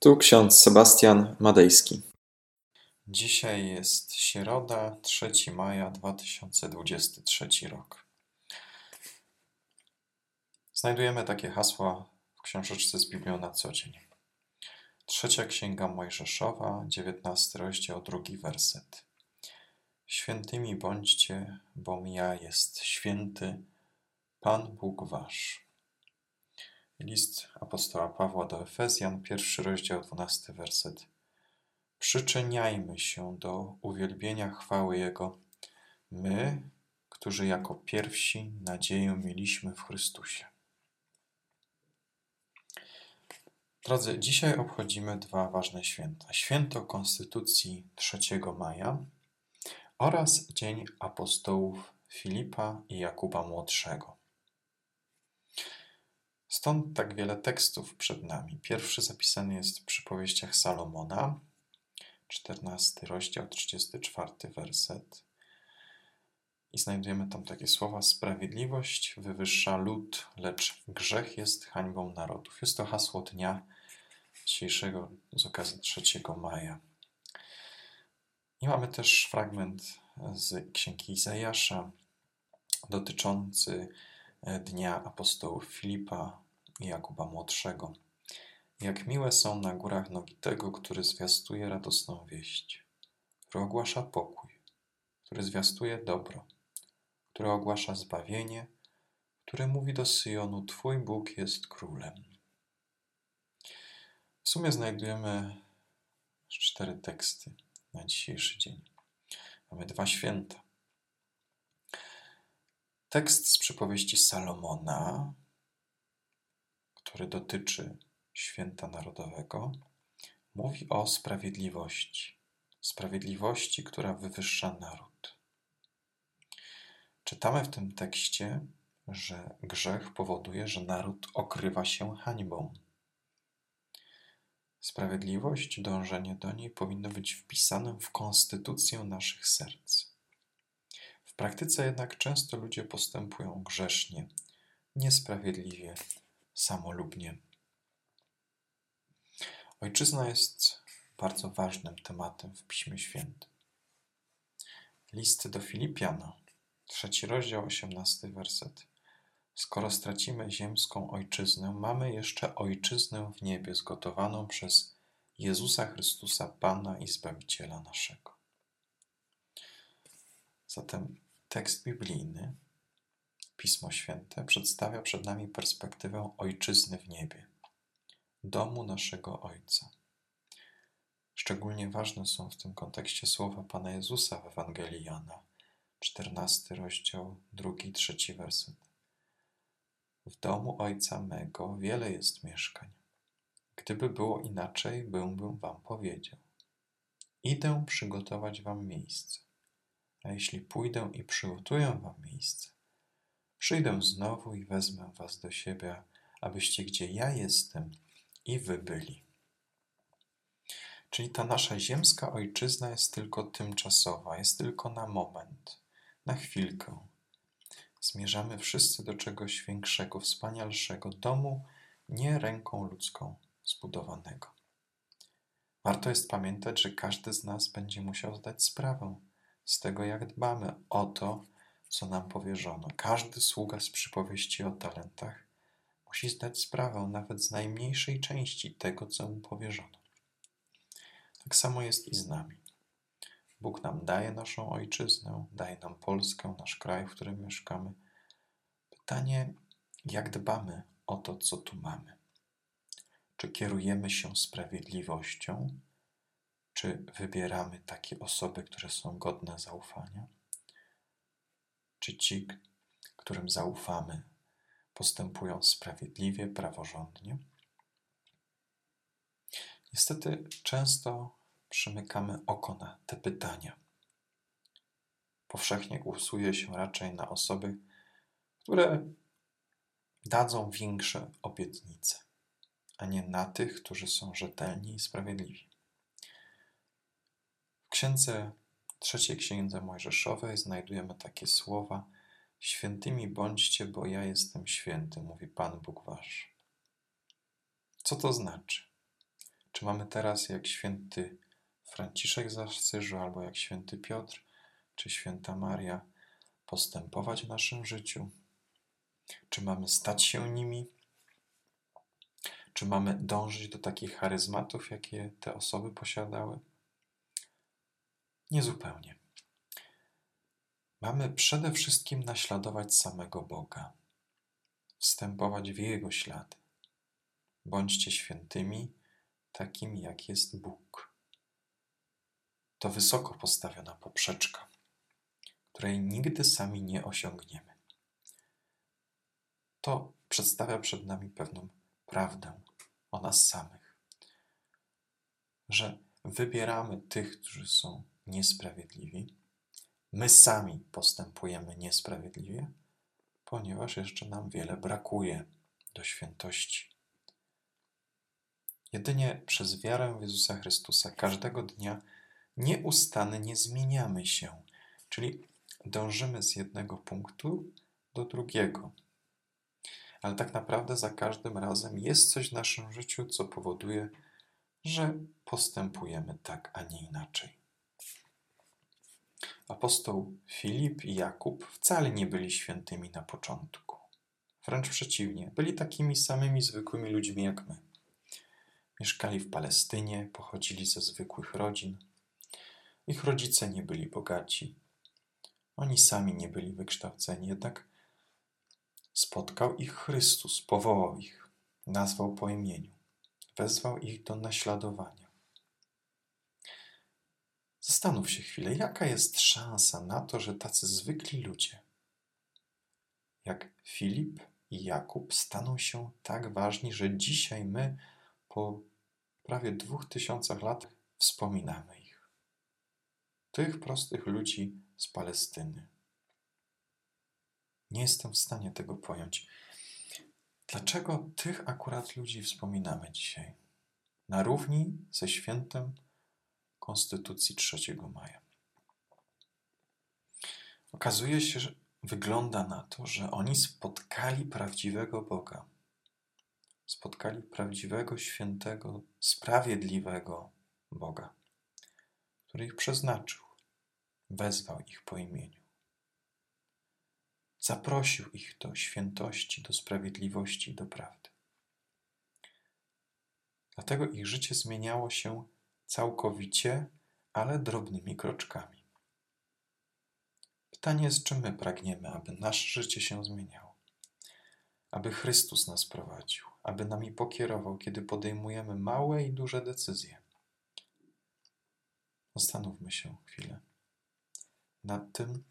Tu ksiądz Sebastian Madejski. Dzisiaj jest środa, 3 maja 2023 rok. Znajdujemy takie hasła w książeczce z Biblią na co dzień. Trzecia księga Mojżeszowa, 19 rozdział, drugi werset. Świętymi bądźcie, bom ja jest święty, Pan Bóg wasz. List apostoła Pawła do Efezjan, pierwszy rozdział, dwunasty werset. Przyczyniajmy się do uwielbienia chwały Jego, my, którzy jako pierwsi nadzieję mieliśmy w Chrystusie. Drodzy, dzisiaj obchodzimy dwa ważne święta. Święto Konstytucji 3 maja oraz Dzień Apostołów Filipa i Jakuba Młodszego. Stąd tak wiele tekstów przed nami. Pierwszy zapisany jest w przypowieściach Salomona, 14 rozdział, 34 werset. I znajdujemy tam takie słowa: Sprawiedliwość wywyższa lud, lecz grzech jest hańbą narodów. Jest to hasło dnia dzisiejszego z okazji 3 maja. I mamy też fragment z księgi Izajasza dotyczący dnia apostołów Filipa i Jakuba Młodszego. Jak miłe są na górach nogi tego, który zwiastuje radosną wieść, który ogłasza pokój, który zwiastuje dobro, który ogłasza zbawienie, który mówi do Syjonu: Twój Bóg jest królem. W sumie znajdujemy cztery teksty na dzisiejszy dzień. Mamy dwa święta. Tekst z przypowieści Salomona, który dotyczy święta narodowego, mówi o sprawiedliwości. Sprawiedliwości, która wywyższa naród. Czytamy w tym tekście, że grzech powoduje, że naród okrywa się hańbą. Sprawiedliwość, dążenie do niej powinno być wpisane w konstytucję naszych serc. Praktyce jednak często ludzie postępują grzesznie, niesprawiedliwie, samolubnie. Ojczyzna jest bardzo ważnym tematem w Piśmie Świętym. List do Filipiana, trzeci rozdział, osiemnasty werset. Skoro stracimy ziemską ojczyznę, mamy jeszcze ojczyznę w niebie zgotowaną przez Jezusa Chrystusa, Pana i Zbawiciela naszego. Zatem tekst biblijny, Pismo Święte, przedstawia przed nami perspektywę ojczyzny w niebie, domu naszego Ojca. Szczególnie ważne są w tym kontekście słowa Pana Jezusa w Ewangelii Jana, 14 rozdział, drugi, trzeci werset. W domu ojca mego wiele jest mieszkań. Gdyby było inaczej, byłbym wam powiedział. Idę przygotować wam miejsce. A jeśli pójdę i przygotuję wam miejsce, przyjdę znowu i wezmę was do siebie, abyście gdzie ja jestem i wy byli. Czyli ta nasza ziemska ojczyzna jest tylko tymczasowa, jest tylko na moment, na chwilkę zmierzamy wszyscy do czegoś większego, wspanialszego domu, nie ręką ludzką zbudowanego. Warto jest pamiętać, że każdy z nas będzie musiał zdać sprawę z tego, jak dbamy o to, co nam powierzono. Każdy sługa z przypowieści o talentach musi zdać sprawę nawet z najmniejszej części tego, co mu powierzono. Tak samo jest i z nami. Bóg nam daje naszą ojczyznę, daje nam Polskę, nasz kraj, w którym mieszkamy. Pytanie, jak dbamy o to, co tu mamy? Czy kierujemy się sprawiedliwością? Czy wybieramy takie osoby, które są godne zaufania? Czy ci, którym zaufamy, postępują sprawiedliwie, praworządnie? Niestety często przymykamy oko na te pytania. Powszechnie głosuje się raczej na osoby, które dadzą większe obietnice, a nie na tych, którzy są rzetelni i sprawiedliwi. W księdze, trzeciej księdze Mojżeszowej znajdujemy takie słowa: Świętymi bądźcie, bo ja jestem święty, mówi Pan Bóg Wasz. Co to znaczy? Czy mamy teraz jak święty Franciszek z Asyżu, albo jak święty Piotr, czy święta Maria, postępować w naszym życiu? Czy mamy stać się nimi? Czy mamy dążyć do takich charyzmatów, jakie te osoby posiadały? Niezupełnie. Mamy przede wszystkim naśladować samego Boga, wstępować w Jego ślady. Bądźcie świętymi, takimi jak jest Bóg. To wysoko postawiona poprzeczka, której nigdy sami nie osiągniemy. To przedstawia przed nami pewną prawdę o nas samych, że wybieramy tych, którzy są niesprawiedliwi, my sami postępujemy niesprawiedliwie, ponieważ jeszcze nam wiele brakuje do świętości. Jedynie przez wiarę w Jezusa Chrystusa każdego dnia nieustannie zmieniamy się, czyli dążymy z jednego punktu do drugiego. Ale tak naprawdę za każdym razem jest coś w naszym życiu, co powoduje, że postępujemy tak, a nie inaczej. Apostoł Filip i Jakub wcale nie byli świętymi na początku. Wręcz przeciwnie, byli takimi samymi zwykłymi ludźmi jak my. Mieszkali w Palestynie, pochodzili ze zwykłych rodzin. Ich rodzice nie byli bogaci. Oni sami nie byli wykształceni, jednak spotkał ich Chrystus, powołał ich, nazwał po imieniu, wezwał ich do naśladowania. Zastanów się chwilę, jaka jest szansa na to, że tacy zwykli ludzie, jak Filip i Jakub, staną się tak ważni, że dzisiaj my po prawie dwóch tysiącach lat wspominamy ich. Tych prostych ludzi z Palestyny. Nie jestem w stanie tego pojąć. Dlaczego tych akurat ludzi wspominamy dzisiaj? Na równi ze świętem Konstytucji 3 maja. Okazuje się, że wygląda na to, że oni spotkali prawdziwego Boga spotkali prawdziwego, świętego, sprawiedliwego Boga, który ich przeznaczył, wezwał ich po imieniu. Zaprosił ich do świętości, do sprawiedliwości, do prawdy. Dlatego ich życie zmieniało się całkowicie, ale drobnymi kroczkami. Pytanie jest, czy my pragniemy, aby nasze życie się zmieniało, aby Chrystus nas prowadził, aby nami pokierował, kiedy podejmujemy małe i duże decyzje. Zastanówmy się chwilę nad tym,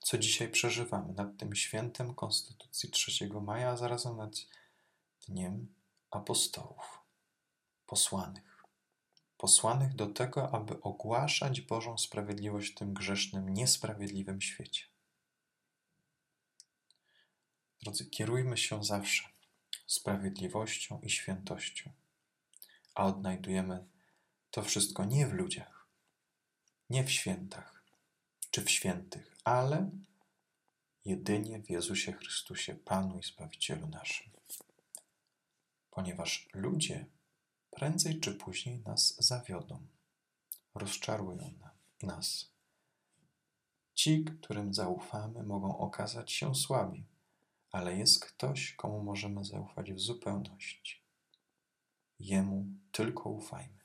co dzisiaj przeżywamy, nad tym świętem Konstytucji 3 maja, a zarazem nad Dniem Apostołów, posłanych. Posłanych do tego, aby ogłaszać Bożą sprawiedliwość w tym grzesznym, niesprawiedliwym świecie. Drodzy, kierujmy się zawsze sprawiedliwością i świętością. A odnajdujemy to wszystko nie w ludziach, nie w świętach czy w świętych, ale jedynie w Jezusie Chrystusie, Panu i Zbawicielu naszym. Ponieważ ludzie prędzej czy później nas zawiodą, rozczarują nas. Ci, którym zaufamy, mogą okazać się słabi, ale jest ktoś, komu możemy zaufać w zupełności. Jemu tylko ufajmy.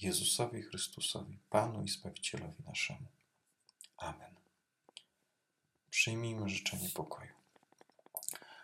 Jezusowi Chrystusowi, Panu i Zbawicielowi naszemu. Amen. Przyjmijmy życzenie pokoju.